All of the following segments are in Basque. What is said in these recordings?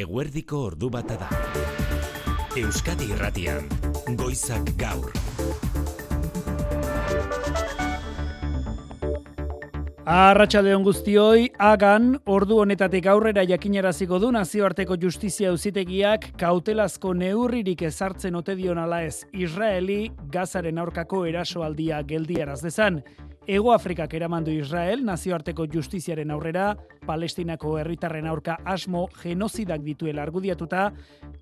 Eguerdiko ordu bata da. Euskadi Irratian, Goizak Gaur. Arratxaldeon guztioi, agan, ordu honetatik aurrera jakinaraziko du nazioarteko justizia uzitegiak kautelazko neurririk ezartzen ote dion ala ez Israeli gazaren aurkako erasoaldia geldiaraz dezan. Ego Afrikak eramandu Israel nazioarteko justiziaren aurrera, Palestinako herritarren aurka asmo genozidak dituela argudiatuta,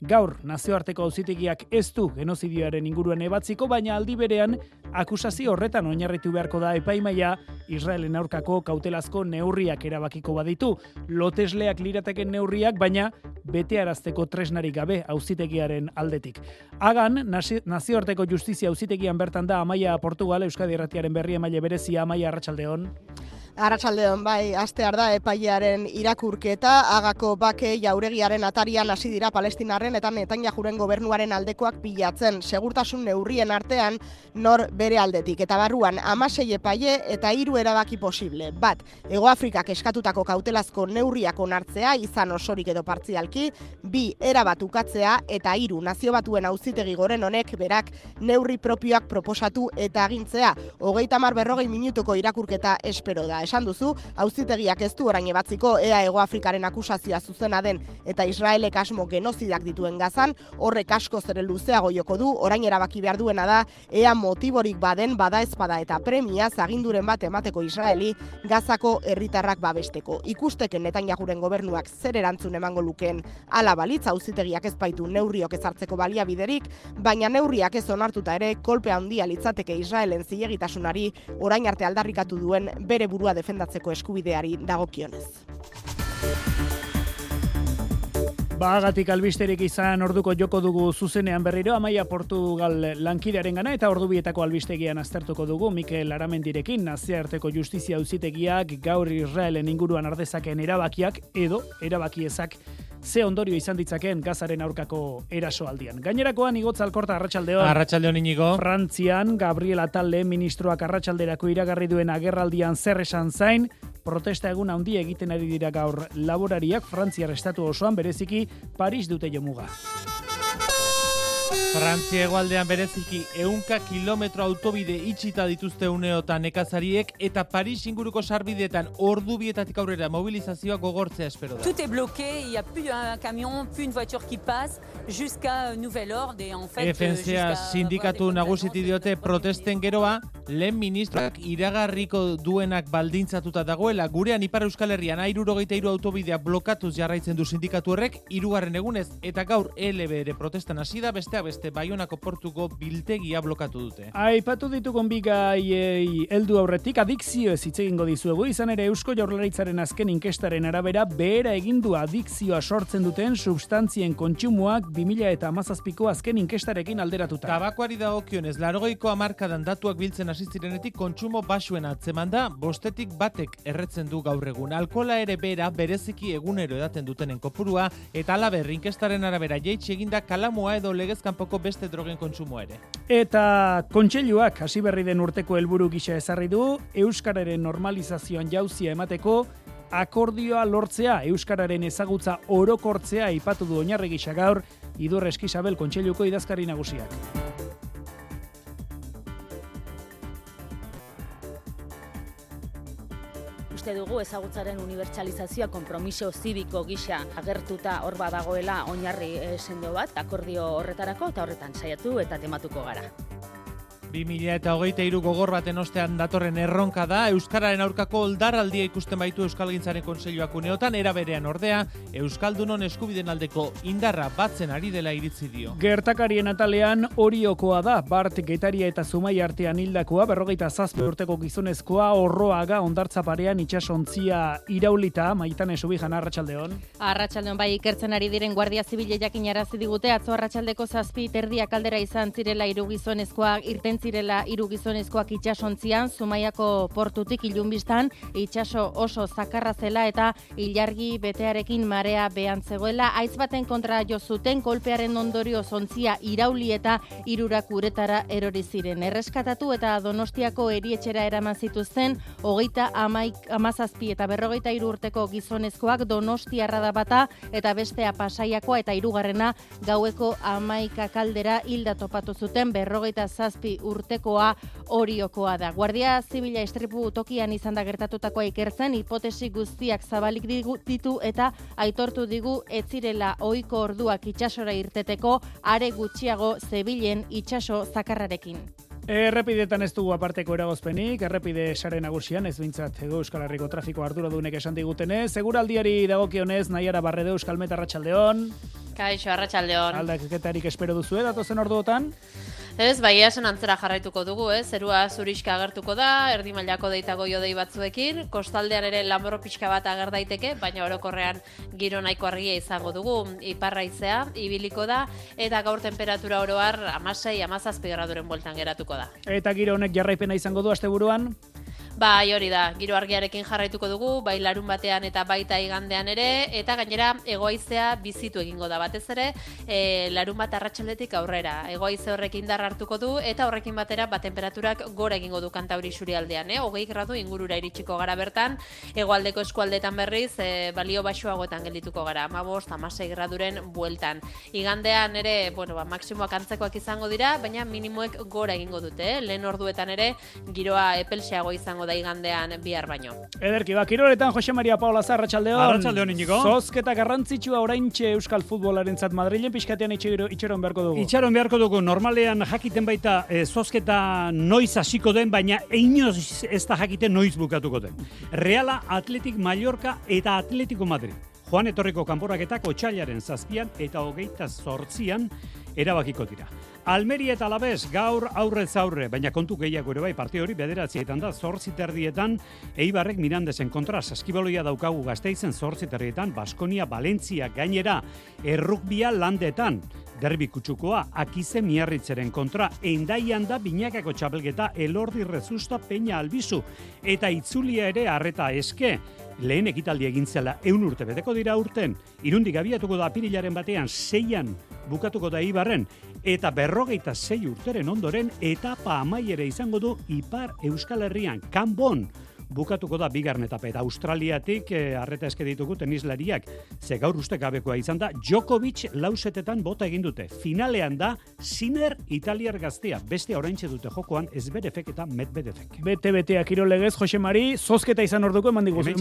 gaur nazioarteko auzitegiak ez du genozidioaren inguruan ebatziko, baina aldi berean akusazio horretan oinarritu beharko da epaimaia Israelen aurkako kautelazko neurriak erabakiko baditu. Lotesleak lirateken neurriak, baina betearazteko tresnarik gabe auzitegiaren aldetik. Agan, nazioarteko justizia auzitegian bertan da Amaia Portugal, Euskadi Erratiaren berri emaile berezia Amaia Arratsaldeon. Arratsaldeon bai, astear da epailearen irakurketa, agako bake jauregiaren atarian hasi dira Palestinarren eta Netanyahuren gobernuaren aldekoak bilatzen, segurtasun neurrien artean nor bere aldetik eta barruan 16 epaile eta hiru erabaki posible. Bat, Hego Afrikak eskatutako kautelazko neurriak onartzea izan osorik edo partzialki, bi erabat ukatzea eta hiru nazio batuen auzitegi goren honek berak neurri propioak proposatu eta agintzea. Hogeita mar berrogei minutuko irakurketa espero da esan duzu, auzitegiak ez du orain ebatziko ea Ego Afrikaren akusazioa zuzena den eta Israelek asmo genozidak dituen gazan, horrek asko zere luzeago joko du, orain erabaki behar duena da, ea motiborik baden bada ezpada eta premia zaginduren bat emateko Israeli gazako herritarrak babesteko. Ikusteken netan gobernuak zer erantzun emango lukeen ala balitza auzitegiak ez baitu neurriok ezartzeko baliabiderik, baina neurriak ez onartuta ere kolpea handia litzateke Israelen zilegitasunari orain arte aldarrikatu duen bere burua defendatzeko eskubideari dagokionez. Bagatik albisterik izan orduko joko dugu zuzenean berriro, Amaia Portugal lankidearen gana eta ordubietako albistegian aztertuko dugu Mikel Aramendirekin, naziarteko justizia uzitegiak gaur Israelen inguruan ardezaken erabakiak edo erabakiezak ze ondorio izan ditzakeen gazaren aurkako erasoaldian. Gainerakoan igotza alkorta arratsaldeon. Arratsaldeon inigo. Frantzian Gabriela Talde ministroak arratsalderako iragarri duen agerraldian zer esan zain, protesta egun handi egiten ari dira gaur laborariak Frantziar estatu osoan bereziki Paris dute jomuga. Frantzia egualdean bereziki eunka kilometro autobide itxita dituzte uneotan nekazariek eta Paris inguruko sarbideetan ordu bietatik aurrera mobilizazioa gogortzea espero da. Tout est bloqué, il y a plus un camion, plus une voiture qui passe jusqu'à nouvel ordre et en fait FNCA sindikatu nagusiti diote protesten geroa lehen ministroak iragarriko duenak baldintzatuta dagoela gurean Ipar Euskal Herrian 63 autobidea blokatuz jarraitzen du sindikatu horrek hirugarren egunez eta gaur LBR protestan hasi da beste beste Baionako portuko biltegia blokatu dute. Aipatu ditugun bigaiei heldu aurretik adikzio ez hitz egingo dizuegu izan ere Eusko Jaurlaritzaren azken inkestaren arabera behera egin du adikzioa sortzen duten substantzien kontsumoak 2000 eta amazazpiko azken inkestarekin alderatuta. Tabakoari dagokionez, larogeiko amarkadan datuak biltzen hasi kontsumo basuen atzeman da, bostetik batek erretzen du gaur egun. Alkola ere bera bereziki egunero edaten dutenen kopurua, eta alaber inkestaren arabera jeitsi eginda kalamua edo legezkanpoko beste drogen kontsumo ere. Eta kontseiluak hasi berri den urteko helburu gisa ezarri du euskararen normalizazioan jauzia emateko akordioa lortzea euskararen ezagutza orokortzea aipatu du oinarri gisa gaur Idur Eskisabel kontseiluko idazkari nagusiak. Uste dugu ezagutzaren unibertsalizazioa konpromiso zibiko gisa agertuta hor badagoela oinarri eh, sendo bat akordio horretarako eta horretan saiatu eta tematuko gara. 2000 eta hogeita iru gogor baten ostean datorren erronka da, Euskararen aurkako oldarraldia ikusten baitu Euskalgintzaren konseiluak uneotan, era berean ordea, Euskaldunon eskubiden aldeko indarra batzen ari dela iritzi dio. Gertakarien atalean oriokoa da, Bart Getaria eta Zumai artean hildakoa, berrogeita zazpi urteko gizonezkoa, horroaga ondartza parean itxasontzia iraulita, maitan esubijan arratsaldeon. Arratsaldeon bai ikertzen ari diren Guardia Zibile jakin arazi digute, atzo arratsaldeko zazpi terdiak aldera izan zirela hiru gizonezkoa irten zirela hiru gizonezkoak itsasontzian Zumaiako portutik ilunbistan itsaso oso zakarra zela eta ilargi betearekin marea behan zegoela aiz baten kontra jo zuten kolpearen ondorio zontzia irauli eta hirurak uretara erori ziren. Erreskatatu eta Donostiako erietxera eraman zituzten hogeita amaik, amazazpi eta berrogeita hiru urteko gizonezkoak Donostiarra da bata eta bestea pasaiakoa eta hirugarrena gaueko amaika kaldera hilda topatu zuten berrogeita zazpi urtekoa oriokoa da. Guardia Zibila estripu tokian izan da gertatutakoa ikertzen, hipotesi guztiak zabalik digu, ditu eta aitortu digu etzirela ohiko orduak itxasora irteteko are gutxiago zebilen itxaso zakarrarekin. Errepidetan ez dugu aparteko eragozpenik, errepide sare nagusian ez bintzat Ego Euskal Herriko trafiko arduradunek esan digutenez, seguraldiari dagokionez nahiara barrede Euskal Meta Arratxaldeon, Kaixo, arratsaldeon. aldaketarik espero duzu datozen orduotan? Ez, bai, esan antzera jarraituko dugu, ez? Zerua zuriska agertuko da, erdi mailako deitago jodei batzuekin, kostaldean ere lamborro pixka bat ager daiteke, baina orokorrean giro nahiko argia izango dugu, iparraizea, ibiliko da, eta gaur temperatura oroar amasei, amazazpi graduren bueltan geratuko da. Eta giro honek jarraipena izango du asteburuan? Bai, hori da, giro argiarekin jarraituko dugu, bai larun batean eta baita igandean ere, eta gainera egoaizea bizitu egingo da batez ere, e, larun bat arratsaldetik aurrera. Egoaize horrek indar hartuko du, eta horrekin batera bat temperaturak gora egingo du kantauri surialdean, eh? hogei gradu ingurura iritsiko gara bertan, hegoaldeko eskualdetan berriz, e, balio baxuagoetan geldituko gara, amabost, amasei graduren bueltan. Igandean ere, bueno, ba, maksimoak antzekoak izango dira, baina minimoek gora egingo dute, eh? lehen orduetan ere, giroa epelseago izango da igandean bihar baino. Ederki, ba, kiroletan Jose Maria Paula Arratxaldeon. Arratsaldeon, Iñigo. Zozketa garrantzitsua oraintxe Euskal Futbolarentzat Madrilen pixkatean itxero, itxeron beharko dugu. Itxaron beharko dugu, normalean jakiten baita e, zozketa noiz hasiko den, baina einoz ez da jakiten noiz bukatuko den. Reala, Atletik Mallorca eta Atletico Madrid. Joan etorriko kanporaketak otxailaren zazpian eta hogeita zortzian erabakiko dira. Almeria eta Alabez gaur aurrez aurre, baina kontu gehiago ere bai parte hori bederatzietan da zortzi terdietan Eibarrek Mirandesen kontra saskibaloia daukagu gazteizen zortzi terdietan Baskonia Valentzia gainera. Errukbia landetan derbi kutsukoa akize miarritzeren kontra endaian da binakako txapelgeta elordi rezusta peña albizu. Eta itzulia ere arreta eske lehen ekitaldi egin zela eun urte beteko dira urten, irundik abiatuko da apirilaren batean seian bukatuko da Ibarren, eta berrogeita sei urteren ondoren etapa amaiere izango du Ipar Euskal Herrian, Kanbon, bukatuko da bigarren etapa eta Australiatik eh, arreta eske ditugu tenislariak ze gaur uste gabekoa izan da Djokovic lausetetan bota egin dute finalean da Sinner Italiar gaztea beste oraintxe dute jokoan Ezberefek eta Medvedevek Bete betea kirolegez, Jose Mari, zozketa izan orduko eman diguzu.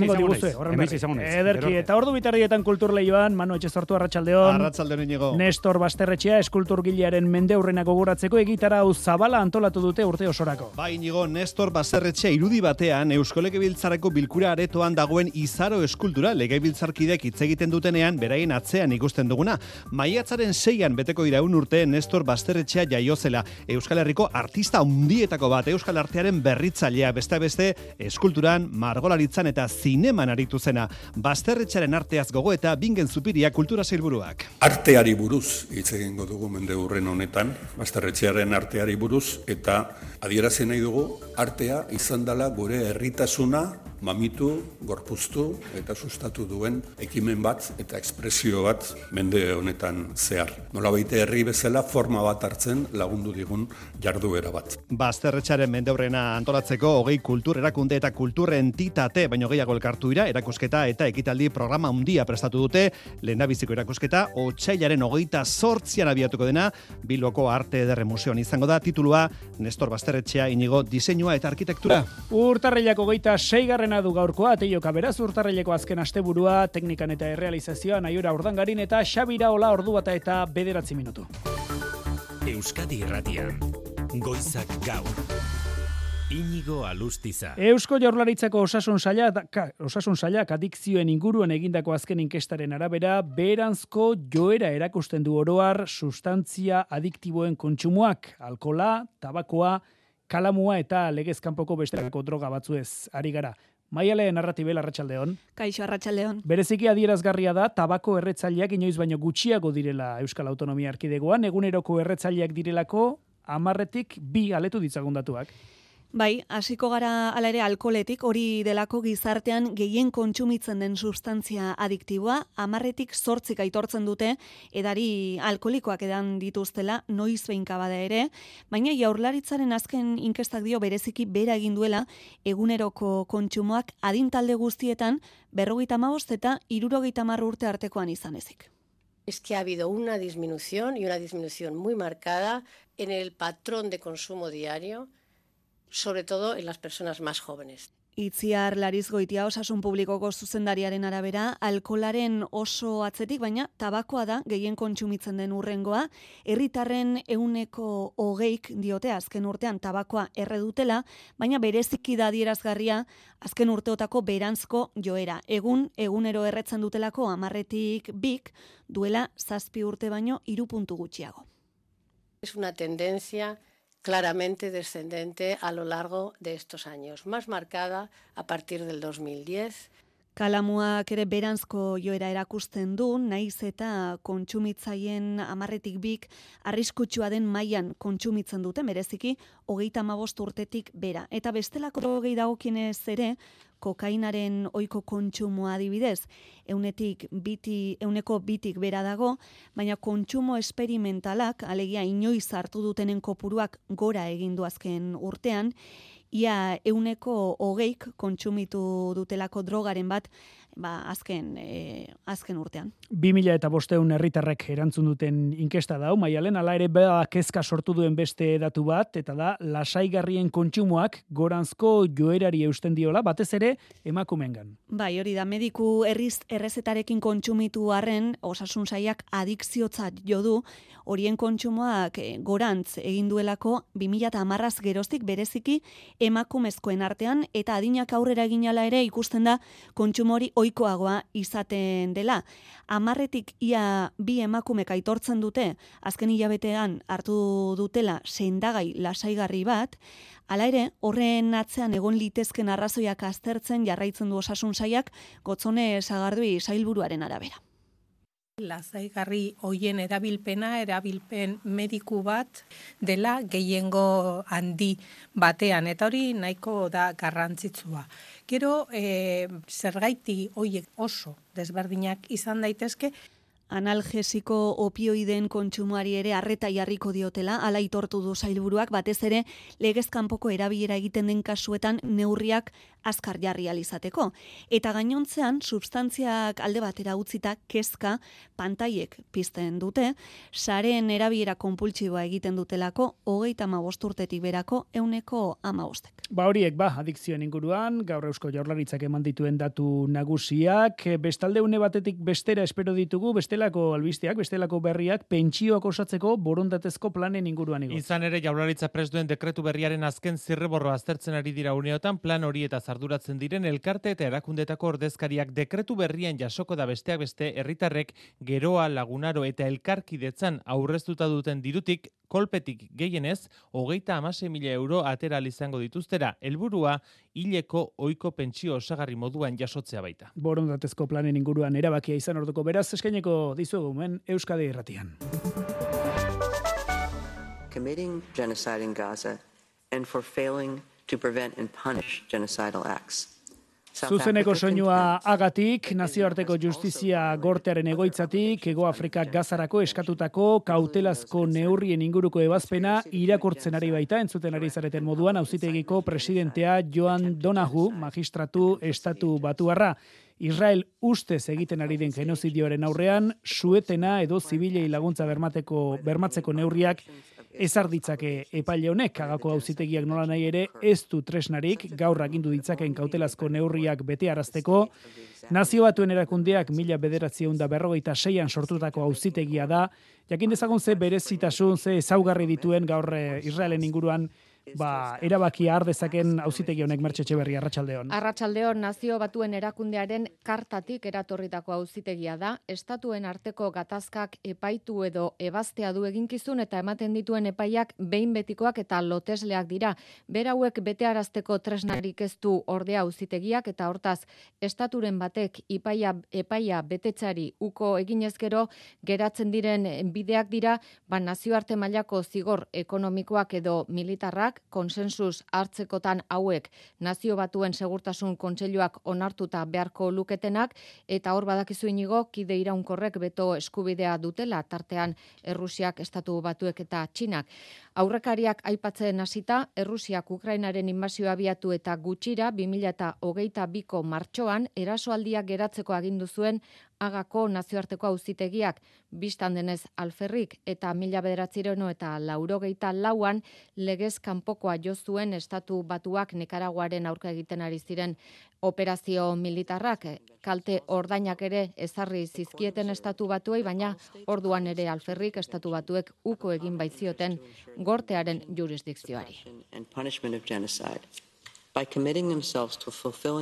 Ederki, eta ordu bitarrietan kultur lehioan, Manu Etxezortu Arratxaldeon. Arratsaldeon inigo. Nestor Basterretxea eskulturgilearen mende aurrenako goratzeko egitara hau zabala antolatu dute urte osorako. Ba, inigo, Nestor Baserretxe irudi batean Eusko Legebiltzareko bilkura aretoan dagoen izaro eskultura legebiltzarkidek hitz egiten dutenean beraien atzean ikusten duguna. Maiatzaren seian beteko iraun urte Nestor Basterretxea jaiozela. Euskal Herriko artista hundietako bat Euskal Artearen berritzailea beste beste eskulturan, margolaritzan eta zineman aritu zena. Basterretxearen arteaz gogo eta bingen zupiria kultura zailburuak. Arteari buruz hitz egingo dugu mende hurren honetan, Basterretxearen arteari buruz, eta adierazi nahi dugu, artea izan dela gure Osasuna mamitu, gorpuztu eta sustatu duen ekimen bat eta ekspresio bat mende honetan zehar. Nola baite herri bezala forma bat hartzen lagundu digun jarduera bat. Basterretxaren mendeurrena antolatzeko hogei kultur erakunde eta kultur entitate, baino gehiago elkartu dira, erakusketa eta ekitaldi programa handia prestatu dute, lehendabiziko erakusketa, otxailaren hogeita sortzian abiatuko dena, Bilboko Arte Ederre Museoan izango da, titulua Nestor Basterretxea inigo diseinua eta arkitektura. Urtarrilako geita seigarrena du gaurkoa, teioka beraz urtarrileko azken asteburua, teknikan eta errealizazioan aiora urdangarin eta xabira ola ordu bata eta bederatzi minutu. Euskadi Irratian. Goizak gaur. Inigo Alustiza. Eusko Jaurlaritzako osasun saila osasun sailak adikzioen inguruan egindako azken inkestaren arabera beranzko joera erakusten du oroar sustantzia adiktiboen kontsumoak, alkola, tabakoa, kalamua eta legez kanpoko bestelako droga batzuez ari gara. Maiale narratibel arratsaldeon. Kaixo arratsaldeon. Bereziki adierazgarria da tabako erretzaileak inoiz baino gutxiago direla Euskal Autonomia Erkidegoan, eguneroko erretzaileak direlako amarretik bi aletu ditzagundatuak. Bai, hasiko gara ala ere alkoletik, hori delako gizartean gehien kontsumitzen den sustantzia adiktiboa, amarretik sortzik aitortzen dute, edari alkolikoak edan dituztela, noiz behinka bada ere, baina jaurlaritzaren azken inkestak dio bereziki bera egin duela, eguneroko kontsumoak adintalde guztietan, berrogeita maost eta irurogeita urte artekoan izan ezik. Es que ha habido una disminución y una disminución muy marcada en el patrón de consumo diario, sobre todo en las personas más jóvenes. Itziar Lariz Goitia osasun publikoko zuzendariaren arabera, alkolaren oso atzetik, baina tabakoa da gehien kontsumitzen den urrengoa, herritarren euneko hogeik diote azken urtean tabakoa erredutela, baina bereziki da dierazgarria azken urteotako berantzko joera. Egun, egunero erretzen dutelako amarretik bik, duela zazpi urte baino irupuntu gutxiago. Es una tendencia claramente descendente a lo largo de estos años, más marcada a partir del 2010. Kalamuak ere beranzko joera erakusten du, naiz eta kontsumitzaien amarretik bik arriskutsua den mailan kontsumitzen dute, mereziki, hogeita mabost urtetik bera. Eta bestelako gehi dagokinez ere, kokainaren ohiko kontsumoa adibidez, eunetik biti, euneko bitik bera dago, baina kontsumo esperimentalak, alegia inoiz hartu dutenen kopuruak gora egin du azken urtean, ia euneko hogeik kontsumitu dutelako drogaren bat, ba, azken, e, azken urtean. 2000 eta bosteun herritarrek erantzun duten inkesta da, maialen, ala ere bea kezka sortu duen beste datu bat, eta da, lasaigarrien kontsumoak goranzko joerari eusten diola, batez ere, emakumengan. Bai, hori da, mediku erriz errezetarekin kontsumitu arren, osasun saiak adikziotzat jo du, horien kontsumoak eh, gorantz egin duelako 2000 eta amarraz geroztik bereziki emakumezkoen artean, eta adinak aurrera eginala ere ikusten da kontsumo hori ohikoagoa izaten dela. Amarretik ia bi emakumek aitortzen dute, azken hilabetean hartu dutela sendagai lasaigarri bat, Hala ere, horren atzean egon litezken arrazoiak aztertzen jarraitzen du osasun saiak gotzone sagardui sailburuaren arabera. Lazaigarri hoien erabilpena, erabilpen mediku bat dela gehiengo handi batean, eta hori nahiko da garrantzitsua. Gero, e, zergaiti hoiek oso desberdinak izan daitezke, analgesiko opioiden kontsumoari ere arreta jarriko diotela, ala itortu du zailburuak, batez ere legezkanpoko erabilera egiten den kasuetan neurriak azkar jarri alizateko. Eta gainontzean, substantziak alde batera utzita kezka pantaiek pizten dute, saren erabilera konpultsiboa egiten dutelako, hogeita urtetik berako euneko amabostek. Ba horiek, ba, adikzioen inguruan, gaur eusko jaurlaritzak eman dituen datu nagusiak, bestalde une batetik bestera espero ditugu, bestelako albisteak, bestelako berriak, pentsioak osatzeko borondatezko planen inguruan igo. Izan ere jaurlaritza presduen dekretu berriaren azken zirreborro aztertzen ari dira uneotan, plan hori eta arduratzen diren elkarte eta erakundetako ordezkariak dekretu berrien jasoko da besteak beste herritarrek geroa lagunaro eta elkarkidetzan aurreztuta duten dirutik kolpetik gehienez, hogeita amase mila euro atera izango dituztera, helburua hileko oiko pentsio osagarri moduan jasotzea baita. Borondatezko planen inguruan erabakia izan orduko beraz, eskaineko dizugu men Euskadi irratian. Committing genocide in Gaza and for failing to prevent and punish genocidal acts. Zuzeneko soinua agatik, nazioarteko justizia gortearen egoitzatik, Ego Afrika gazarako eskatutako kautelazko neurrien inguruko ebazpena irakurtzen ari baita, entzuten ari zareten moduan, auzitegiko presidentea Joan Donahu, magistratu estatu batuarra. Israel ustez egiten ari den genozidioaren aurrean, suetena edo zibilei laguntza bermateko, bermatzeko neurriak ezar ditzake epaile honek agako auzitegiak nola nahi ere ez du tresnarik gaur agindu ditzaken kautelazko neurriak bete arazteko nazio batuen erakundeak mila bederatzieun da berrogeita seian sortutako auzitegia da. Jakin dezagun ze berezitasun ze ezaugarri dituen gaur eh, Israelen inguruan ba, erabaki har dezaken auzitegi honek mertxetxe berri arratsaldeon. Arratsaldeon nazio batuen erakundearen kartatik eratorritako auzitegia da, estatuen arteko gatazkak epaitu edo ebaztea du eginkizun eta ematen dituen epaiak behin betikoak eta lotesleak dira. Berauek betearazteko tresnarik ez du ordea auzitegiak eta hortaz estaturen batek ipaia, epaia betetzari uko eginez gero geratzen diren bideak dira, ba nazioarte mailako zigor ekonomikoak edo militarrak konsensus hartzekotan hauek nazio batuen segurtasun kontseiluak onartuta beharko luketenak eta hor badakizu inigo kide iraunkorrek beto eskubidea dutela tartean Errusiak estatu batuek eta Txinak. Aurrekariak aipatzen hasita Errusiak Ukrainaren inbazioa abiatu eta gutxira 2022ko martxoan erasoaldiak geratzeko agindu zuen agako nazioarteko auzitegiak. Bistan denez alferrik eta mila bederatzireno eta laurogeita lauan legez kanpokoa jo zuen estatu batuak nekaraguaren aurka egiten ari ziren operazio militarrak kalte ordainak ere ezarri zizkieten estatu batuei baina orduan ere alferrik estatu batuek uko egin baitzioten gortearen jurisdikzioari.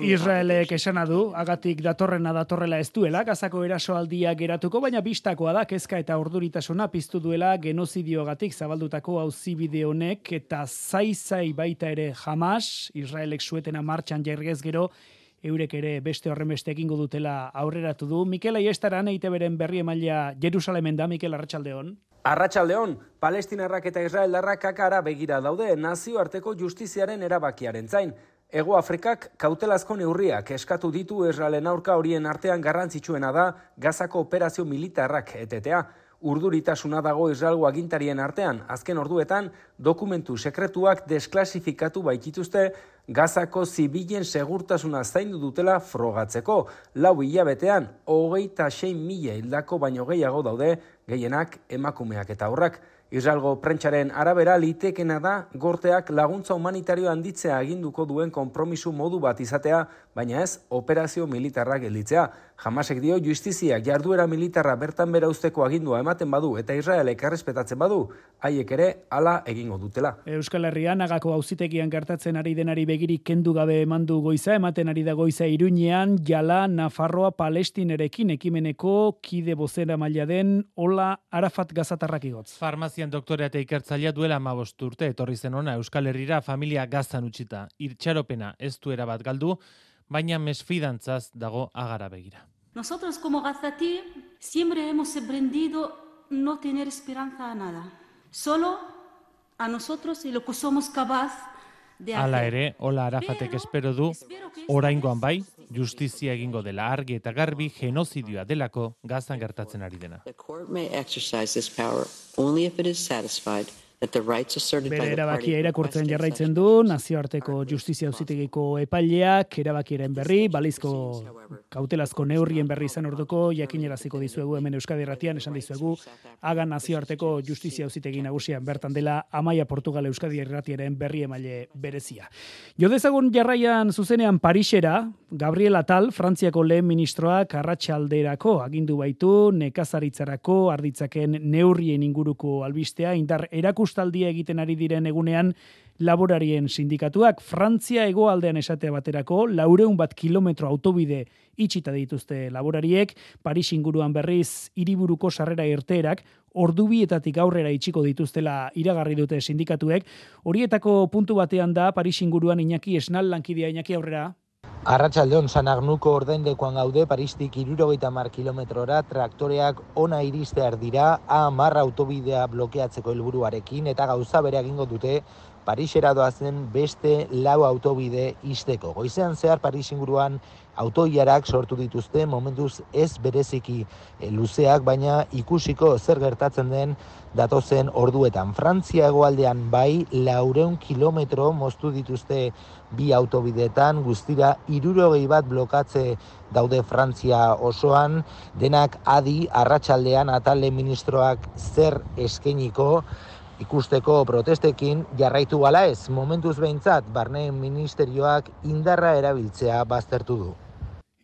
Israelek esana du, agatik datorrena datorrela ez duela, gazako erasoaldia geratuko, baina bistakoa da, kezka eta orduritasuna piztu duela genozidioagatik zabaldutako auzibide honek eta zaizai baita ere jamas, Israelek suetena martxan jergez gero, eurek ere beste horren beste egingo dutela aurreratu du. Mikel Aiestaran eite beren berri emailea Jerusalemen da, Mikel Arratxaldeon. Arratxaldeon, palestinarrak eta israeldarrak kakara begira daude nazioarteko justiziaren erabakiaren zain. Ego Afrikak kautelazko neurriak eskatu ditu Israelen aurka horien artean garrantzitsuena da gazako operazio militarrak etetea. Urduritasuna dago Israelgo agintarien artean, azken orduetan dokumentu sekretuak desklasifikatu baitituzte gazako zibilen segurtasuna zaindu dutela frogatzeko. Lau hilabetean, hogeita sein mila hildako baino gehiago daude, gehienak emakumeak eta aurrak. Israelgo prentxaren arabera litekena da gorteak laguntza humanitario handitzea aginduko duen konpromisu modu bat izatea, baina ez operazio militarrak gelditzea. Jamasek dio justiziak jarduera militarra bertan bera usteko agindua ematen badu eta Israelek errespetatzen badu, haiek ere hala egingo dutela. Euskal Herrian agako auzitegian gertatzen ari denari begirik kendu gabe emandu goiza, ematen ari da goiza Iruñean, Jala, Nafarroa, Palestinerekin ekimeneko kide bozera maila den, Ola Arafat gazatarrak igotz. Farmazian doktorea eta ikertzailea duela amabost urte, etorri zen ona Euskal Herrira familia gazan utxita. Irtxaropena ez du erabat galdu, baina mesfidantzaz dago agara begira. Nosotros como Gazati siempre hemos aprendido no tener esperanza a nada. Solo a nosotros y lo que somos capaz de hacer. Hala ere, hola Arafatek espero du, oraingoan bai, justizia egingo dela argi eta garbi genozidioa delako gazan gertatzen ari dena. The court may exercise this power only if it is satisfied Bere erabakia irakurtzen jarraitzen du, nazioarteko justizia auzitegiko epaileak, erabakiaren berri, balizko kautelazko neurrien berri izan orduko, jakineraziko dizuegu hemen Euskadi Erratian, esan dizuegu, hagan nazioarteko justizia auzitegi nagusian bertan dela, Amaia Portugal Euskadi Erratiaren berri emaile berezia. Jo dezagun jarraian zuzenean Parisera, Gabriel Atal, Frantziako lehen ministroak arratsalderako agindu baitu, nekazaritzarako, arditzaken neurrien inguruko albistea, indar erakustaldia egiten ari diren egunean, laborarien sindikatuak Frantzia hegoaldean esatea baterako laureun bat kilometro autobide itxita dituzte laborariek, Paris inguruan berriz hiriburuko sarrera irteerak ordubietatik aurrera itxiko dituztela iragarri dute sindikatuek. Horietako puntu batean da Paris inguruan Iñaki Esnal lankidea Iñaki aurrera. Arratxaldeon Sanagnuko ordaindekoan gaude Paristik irurogeita mar kilometrora traktoreak ona iristear dira A marra autobidea blokeatzeko helburuarekin eta gauza bere egingo dute Parisera doazen beste lau autobide izteko. Goizean zehar Paris inguruan autoiarak sortu dituzte momentuz ez bereziki eh, luzeak, baina ikusiko zer gertatzen den datozen orduetan. Frantzia hegoaldean bai laureun kilometro moztu dituzte bi autobideetan, guztira irurogei bat blokatze daude Frantzia osoan, denak adi arratsaldean atale ministroak zer eskeniko, ikusteko protestekin jarraitu gala ez, momentuz behintzat, barne ministerioak indarra erabiltzea baztertu du.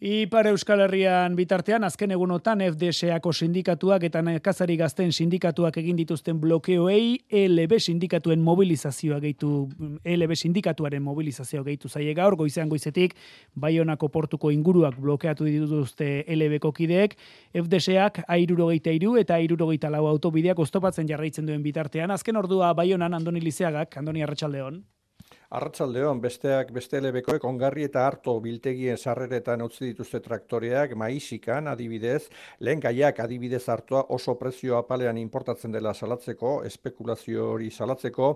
Ipar Euskal Herrian bitartean, azken egunotan FDSako sindikatuak eta nekazari gazten sindikatuak egin dituzten blokeoei LB sindikatuen mobilizazioa gehitu, LB sindikatuaren mobilizazioa gehitu zaie gaur, goizean goizetik, Baionako portuko inguruak blokeatu dituzte LB kideek, FDSak airurogeita iru eta airurogeita lau autobideak oztopatzen jarraitzen duen bitartean, azken ordua Baionan Andoni Lizeagak, Andoni Arratxaldeon. Arratsaldeon besteak beste elebekoek ongarri eta harto biltegien sarreretan utzi dituzte traktoreak maisikan adibidez, lehen gaiak adibidez hartua oso prezio apalean importatzen dela salatzeko, espekulazio hori salatzeko,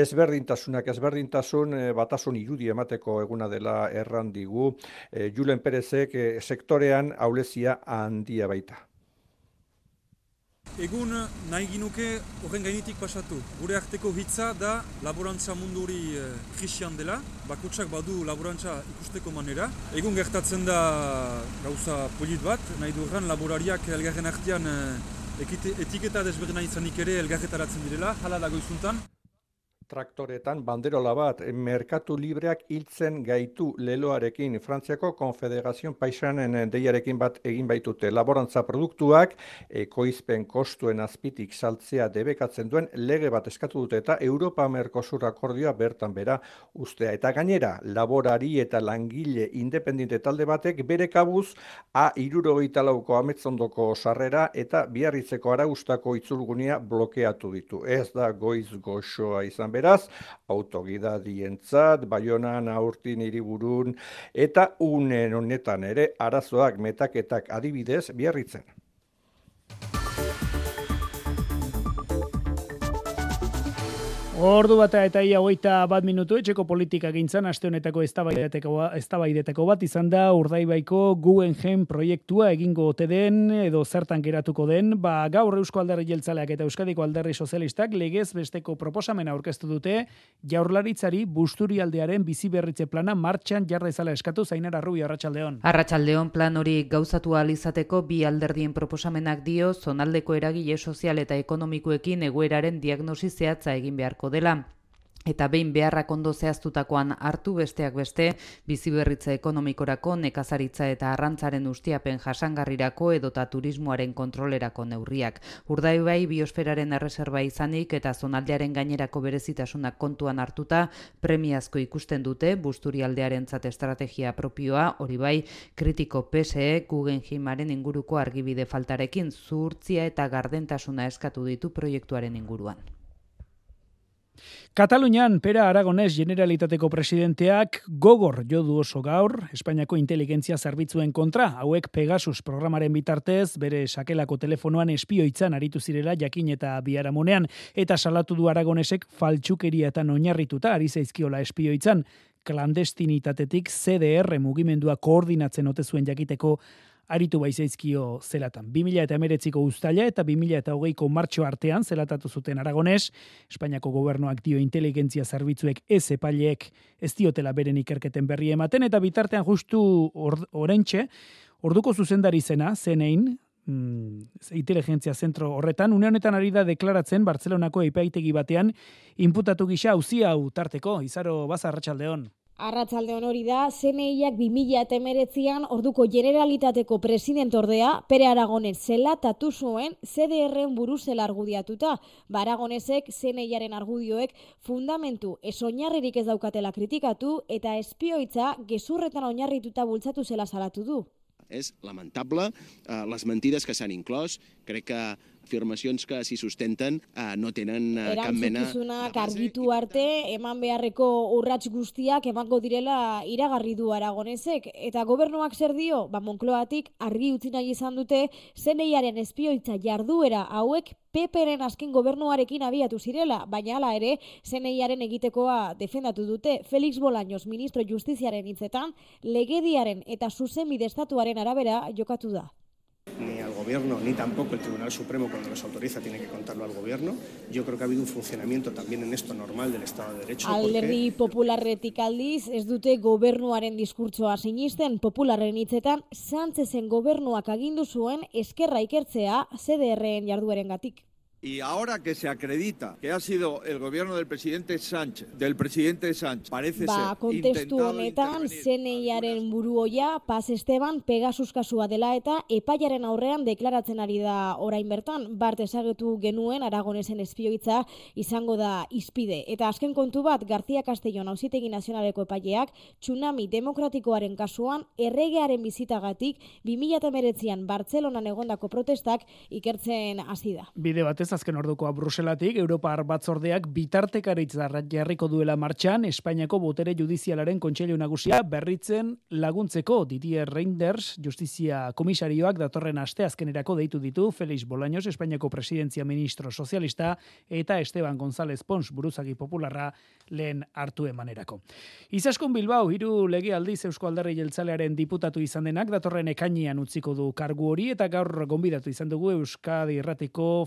ezberdintasunak ezberdintasun eh, batasun irudi emateko eguna dela erran digu, e, Julen Perezek e, sektorean aulezia handia baita. Egun nahi ginuke horren gainetik pasatu. Gure arteko hitza da laborantza munduri e, krisian dela, bakutsak badu laborantza ikusteko manera. Egun gertatzen da gauza polit bat, nahi du laborariak elgarren artean e, etiketa desberdina izanik ere elgarretaratzen direla, hala dago izuntan traktoretan banderola bat merkatu libreak hiltzen gaitu leloarekin. Frantziako Konfederazioen Paisanen deiarekin bat egin baitute. Laborantza produktuak ekoizpen kostuen azpitik saltzea debekatzen duen lege bat eskatu dute eta Europa Mercosur akordioa bertan bera ustea eta gainera laborari eta langile independente talde batek bere kabuz a irurogeita lauko ametzondoko sarrera eta biarritzeko araustako itzulgunia blokeatu ditu. Ez da goiz goxoa izan beraz, autogida dientzat, baionan aurtin hiriburun eta unen honetan ere arazoak metaketak adibidez biarritzen. Ordu bat eta ia hogeita bat minutu etxeko politika gintzan, aste honetako eztabaideteko bat izan da urdaibaiko Guggenheim proiektua egingo ote den edo zertan geratuko den, ba gaur Eusko Alderri Jeltzaleak eta Euskadiko Alderri Sozialistak legez besteko proposamena aurkeztu dute jaurlaritzari busturialdearen bizi berritze plana martxan jarra izala eskatu zainara rubi arratsaldeon. Arratsaldeon plan hori gauzatu izateko bi alderdien proposamenak dio zonaldeko eragile sozial eta ekonomikoekin egoeraren diagnosi zehatza egin beharko dela eta behin beharrak ondo zehaztutakoan hartu besteak beste bizi berritza ekonomikorako nekazaritza eta arrantzaren ustiapen jasangarrirako edota turismoaren kontrolerako neurriak. Urdai bai biosferaren erreserba izanik eta zonaldearen gainerako berezitasunak kontuan hartuta premiazko ikusten dute busturialdearen zat estrategia propioa hori bai kritiko PSE Guggenheimaren inguruko argibide faltarekin zurtzia eta gardentasuna eskatu ditu proiektuaren inguruan. Katalunian, Pera Aragonez Generalitateko presidenteak gogor jodu oso gaur, Espainiako inteligentzia zerbitzuen kontra, hauek Pegasus programaren bitartez, bere sakelako telefonoan espioitzan aritu zirela jakin eta biharamonean, eta salatu du Aragonesek faltsukeria eta noinarrituta ari zaizkiola espioitzan, klandestinitatetik CDR mugimendua koordinatzen ote zuen jakiteko aritu baizaizkio zelatan. 2000 eta emeretziko ustaila eta 2000 eta hogeiko martxo artean zelatatu zuten Aragones, Espainiako gobernuak dio inteligentzia zerbitzuek ez epaileek ez diotela beren ikerketen berri ematen, eta bitartean justu orentxe, orduko zuzendari zena, zenein, mm, inteligentzia zentro horretan, une honetan ari da deklaratzen Bartzelonako epaitegi batean, inputatu gisa hauzia hau tarteko, izaro bazarratxaldeon. Arratzalde hori da, CNIak 2000 eta emeretzian orduko generalitateko president ordea, Pere Aragonez zela tatu zuen CDR-en buru zela argudiatuta. Ba Aragonezek CNIaren argudioek fundamentu ez oinarririk ez daukatela kritikatu eta espioitza gezurretan oinarrituta bultzatu zela salatu du. És lamentable eh, les mentides que s'han inclòs. Crec que afirmacions que s'hi sustenten eh, no tenen eh, cap mena... Erantzukizunak argitu arte, eman beharreko urrats guztiak emango direla iragarri du aragonezek. Eta gobernuak zer dio, ba Monkloatik argi utzi nahi izan dute, zeneiaren espioitza jarduera hauek PPren azken gobernuarekin abiatu zirela, baina hala ere, zeneiaren egitekoa defendatu dute Felix Bolaños ministro justiziaren hitzetan, legediaren eta zuzenbide estatuaren arabera jokatu da gobierno, ni tampoco el Tribunal Supremo cuando los autoriza tiene que contarlo al gobierno. Yo creo que ha habido un funcionamiento también en esto normal del Estado de Derecho. Alderdi porque... popularretik aldiz, ez dute gobernuaren diskurtsoa sinisten, popularren hitzetan, Sánchezen gobernuak agindu zuen eskerra ikertzea CDRen jardueren gatik. Y ahora que se acredita que ha sido el gobierno del presidente Sánchez, del presidente Sánchez, parece ba, ser kontestu honetan, zeneiaren buruoia, Paz Esteban, Pegasus kasua dela eta epaiaren aurrean deklaratzen ari da orain bertan. Bart ezagetu genuen Aragonesen espioitza izango da izpide. Eta azken kontu bat, Garzia Castellón auzitegi nazionaleko epaileak, tsunami demokratikoaren kasuan, erregearen bizitagatik, 2008an Bartzelonan egondako protestak ikertzen hasi da. Bide batez azken ordukoa Bruselatik, Europar batzordeak bitartekaritza jarriko duela martxan, Espainiako botere judizialaren kontseilu nagusia berritzen laguntzeko Didier Reinders, justizia komisarioak datorren aste azkenerako deitu ditu Felix Bolaños, Espainiako presidentzia ministro sozialista, eta Esteban González Pons, buruzagi popularra lehen hartu emanerako. Izaskun Bilbao, hiru lege aldiz Eusko Alderri Jeltzalearen diputatu izan denak, datorren ekainian utziko du kargu hori, eta gaur gonbidatu izan dugu Euskadi Erratiko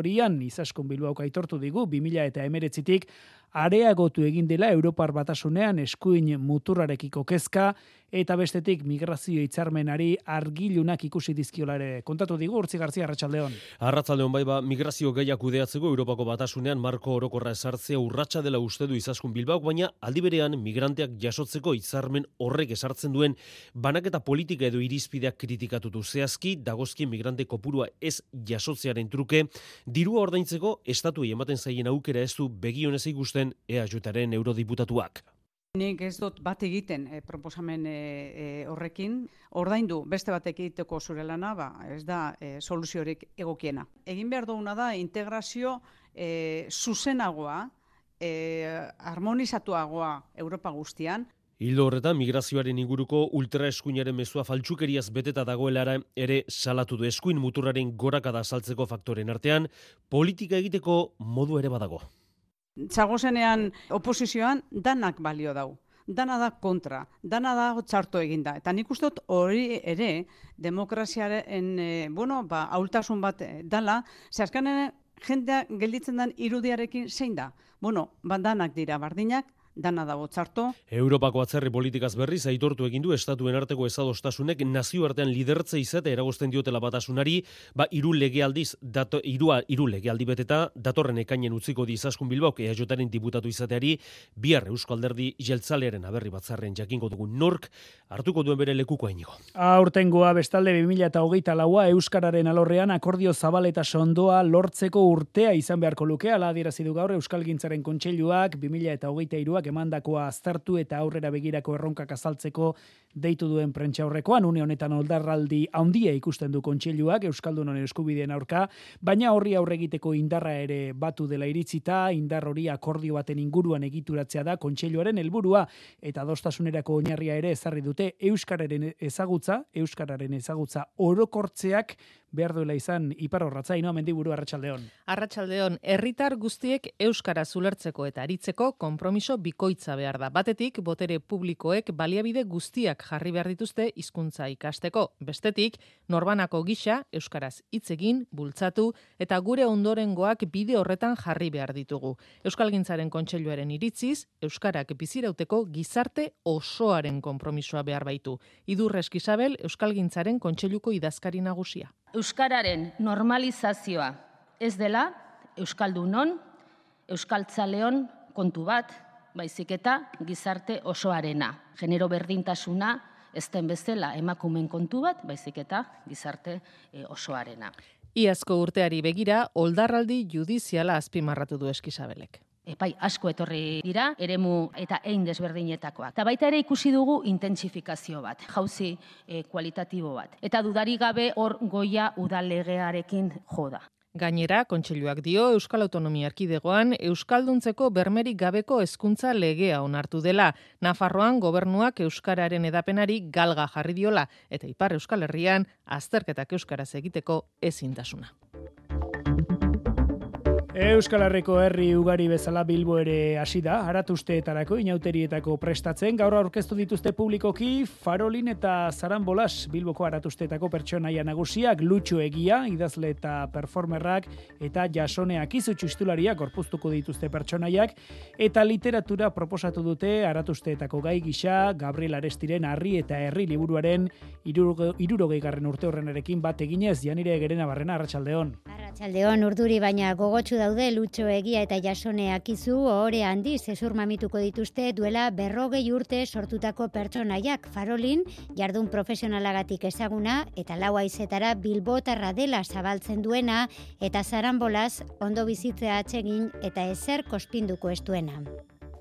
Faktorian, Izaskun Bilbao aitortu digu, 2000 eta emeretzitik, areagotu egin dela Europar batasunean eskuin muturrarekiko kezka, eta bestetik migrazio hitzarmenari argilunak ikusi dizkiolare. Kontatu digu, Urtzi Garzia Arratsaldeon. Arratsaldeon bai ba, migrazio gaiak kudeatzeko Europako batasunean marko orokorra esartzea urratsa dela uste du izaskun Bilbaok, baina aldi berean migranteak jasotzeko hitzarmen horrek esartzen duen banaketa politika edo irizpideak kritikatutu zehazki, dagozkien migrante kopurua ez jasotzearen truke, dirua ordaintzeko estatuei ematen zaien aukera ez du begionez ikusten EAJaren eurodiputatuak. Nik ez dut bat egiten e, proposamen e, e, horrekin, ordaindu beste batek egiteko zure lana, ba, ez da e, soluziorik egokiena. Egin behar duguna da integrazio e, zuzenagoa, e, harmonizatuagoa Europa guztian, Hildo horretan, migrazioaren inguruko ultraeskuinaren mezua faltsukeriaz beteta dagoelara ere salatu du eskuin muturraren gorakada saltzeko faktoren artean, politika egiteko modu ere badago. Txagozenean oposizioan danak balio dau. Dana da kontra, dana da txarto eginda. Eta nik uste dut hori ere demokraziaren, e, bueno, ba, aultasun bat dala, ze azkanen jendea gelditzen den irudiarekin zein da? Bueno, ba, danak dira bardinak, dana dago txarto. Europako atzerri politikaz berriz aitortu egin du estatuen arteko ezadostasunek nazioartean lidertze izate eragosten diotela batasunari, ba hiru legealdiz dato hirua hiru legealdi beteta datorren ekainen utziko di Izaskun Bilbaok EAJaren diputatu izateari bihar Eusko Alderdi Jeltzalearen aberri batzarren jakingo dugu nork hartuko duen bere lekuko ainigo. Aurtengoa bestalde 2024a euskararen alorrean akordio zabal eta sondoa lortzeko urtea izan beharko luke ala adierazi du gaur Euskalgintzaren kontseiluak 2023 emandakoa aztertu eta aurrera begirako erronkak azaltzeko deitu duen prentsa horrekoan, une honetan oldarraldi handia ikusten du kontseiluak Euskaldunon eskubideen aurka, baina horri aurre egiteko indarra ere batu dela iritzita, indar hori akordio baten inguruan egituratzea da kontseiluaren helburua eta dostasunerako oinarria ere ezarri dute Euskararen ezagutza, Euskararen ezagutza orokortzeak behar duela izan ipar horratza, ino mendiburu arratsaldeon. Arratsaldeon, herritar guztiek euskara zulertzeko eta aritzeko konpromiso bikoitza behar da. Batetik, botere publikoek baliabide guztiak jarri behar dituzte hizkuntza ikasteko. Bestetik, norbanako gisa euskaraz hitz egin, bultzatu eta gure ondorengoak bide horretan jarri behar ditugu. Euskalgintzaren kontseiluaren iritziz, euskarak bizirauteko gizarte osoaren konpromisoa behar baitu. Idurresk Isabel, Euskalgintzaren kontseiluko idazkari nagusia. Euskararen normalizazioa ez dela Euskaldunon, Euskaltzaleon kontu bat, baizik eta gizarte osoarena. Genero berdintasuna ez den bezala emakumen kontu bat, baizik eta gizarte e, osoarena. Iazko urteari begira, oldarraldi judiziala azpimarratu du eskizabelek epai asko etorri dira, eremu eta ein desberdinetakoak. Eta baita ere ikusi dugu intentsifikazio bat, jauzi e, kualitatibo bat. Eta dudari gabe hor goia udalegearekin joda. Gainera, kontseiluak dio Euskal Autonomia Erkidegoan Euskalduntzeko bermerik gabeko hezkuntza legea onartu dela. Nafarroan gobernuak Euskararen edapenari galga jarri diola eta Ipar Euskal Herrian azterketak Euskaraz egiteko ezintasuna. Euskal Herriko herri ugari bezala Bilbo ere hasi da, aratusteetarako inauterietako prestatzen. Gaur aurkeztu dituzte publikoki Farolin eta Zaranbolas Bilboko aratusteetako pertsonaia nagusiak, Lutxo Egia, idazle eta performerrak, eta jasoneak izutxu istulariak gorpuztuko dituzte pertsonaiak, eta literatura proposatu dute aratusteetako gai gisa, Gabriel Arestiren harri eta herri liburuaren irurogei garren urte horrenarekin bat eginez, janire gerena barrena, Arratxaldeon. Arratxaldeon, urduri baina gogotsu daude Lutxo Egia eta Jasone Akizu ohore handi zezur mamituko dituzte duela berrogei urte sortutako pertsonaiak farolin jardun profesionalagatik ezaguna eta lau aizetara bilbotarra dela zabaltzen duena eta zaranbolaz ondo bizitzea atsegin eta ezer kospinduko estuena.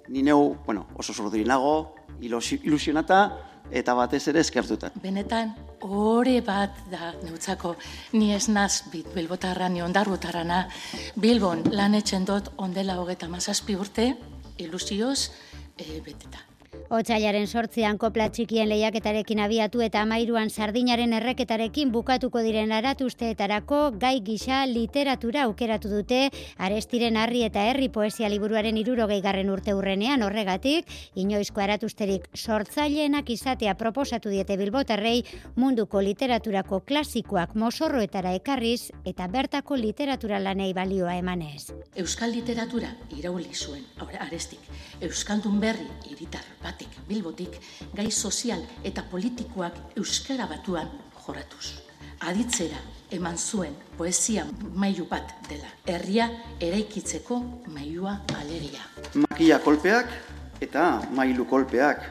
Ni neu, bueno, oso zorduri nago, ilusionata, eta batez ere eskertuta. Benetan, ore bat da neutzako, ni ez naz bit bilbotarra, ni ondarbotarrana, bilbon lan etxen dut ondela hogeta mazazpi urte, ilusioz, e, beteta. Otsailaren sortzian kopla txikien lehiaketarekin abiatu eta amairuan sardinaren erreketarekin bukatuko diren aratuzteetarako gai gisa literatura aukeratu dute arestiren harri eta herri poesia liburuaren irurogei garren urte urrenean horregatik, inoizko aratuzterik sortzaileenak izatea proposatu diete bilbotarrei munduko literaturako klasikoak mosorroetara ekarriz eta bertako literatura lanei balioa emanez. Euskal literatura irauli zuen, arestik, Euskaldun berri iritar bat bilbotik, gai sozial eta politikoak euskara batuan joratuz. Aditzera eman zuen poesia mailu bat dela. Herria eraikitzeko mailua alegia. Makia kolpeak eta mailu kolpeak.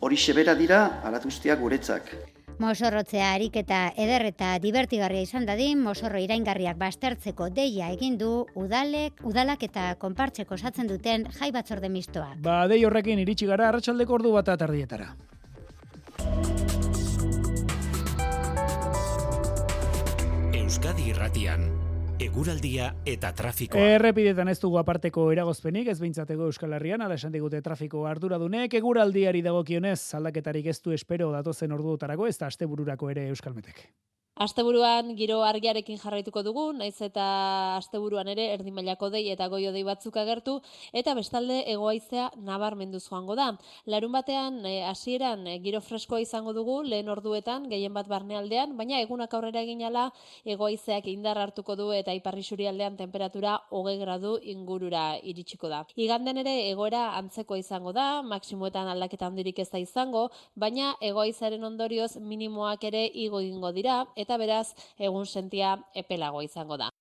Hori sebera dira aratuztiak guretzak. Mosorrotzea harik eta eder eta divertigarria izan dadin, mosorro iraingarriak bastertzeko deia egin du udalek, udalak eta konpartzeko osatzen duten jai batzorde mistoa. Ba, dei horrekin iritsi gara arratsaldeko ordu bat atardietara. Euskadi Irratian eguraldia eta trafikoa. Errepidetan ez dugu aparteko eragozpenik, ez behintzateko Euskal Herrian, ala esan digute trafiko arduradunek, eguraldiari dagokionez, aldaketarik ez du espero datozen orduotarako, ez da astebururako ere Euskalmetek. Asteburuan giro argiarekin jarraituko dugu, naiz eta asteburuan ere erdi mailako dei eta goio dei batzuk agertu eta bestalde egoaizea nabarmenduz joango da. Larun batean eh, hasieran e, giro freskoa izango dugu lehen orduetan gehien bat barnealdean, baina egunak aurrera eginala egoaizeak indar hartuko du eta iparri aldean temperatura 20 gradu ingurura iritsiko da. Iganden ere egoera antzeko izango da, maksimoetan aldaketa handirik ez da izango, baina egoaizaren ondorioz minimoak ere igo egingo dira eta beraz egun sentia epelago izango da.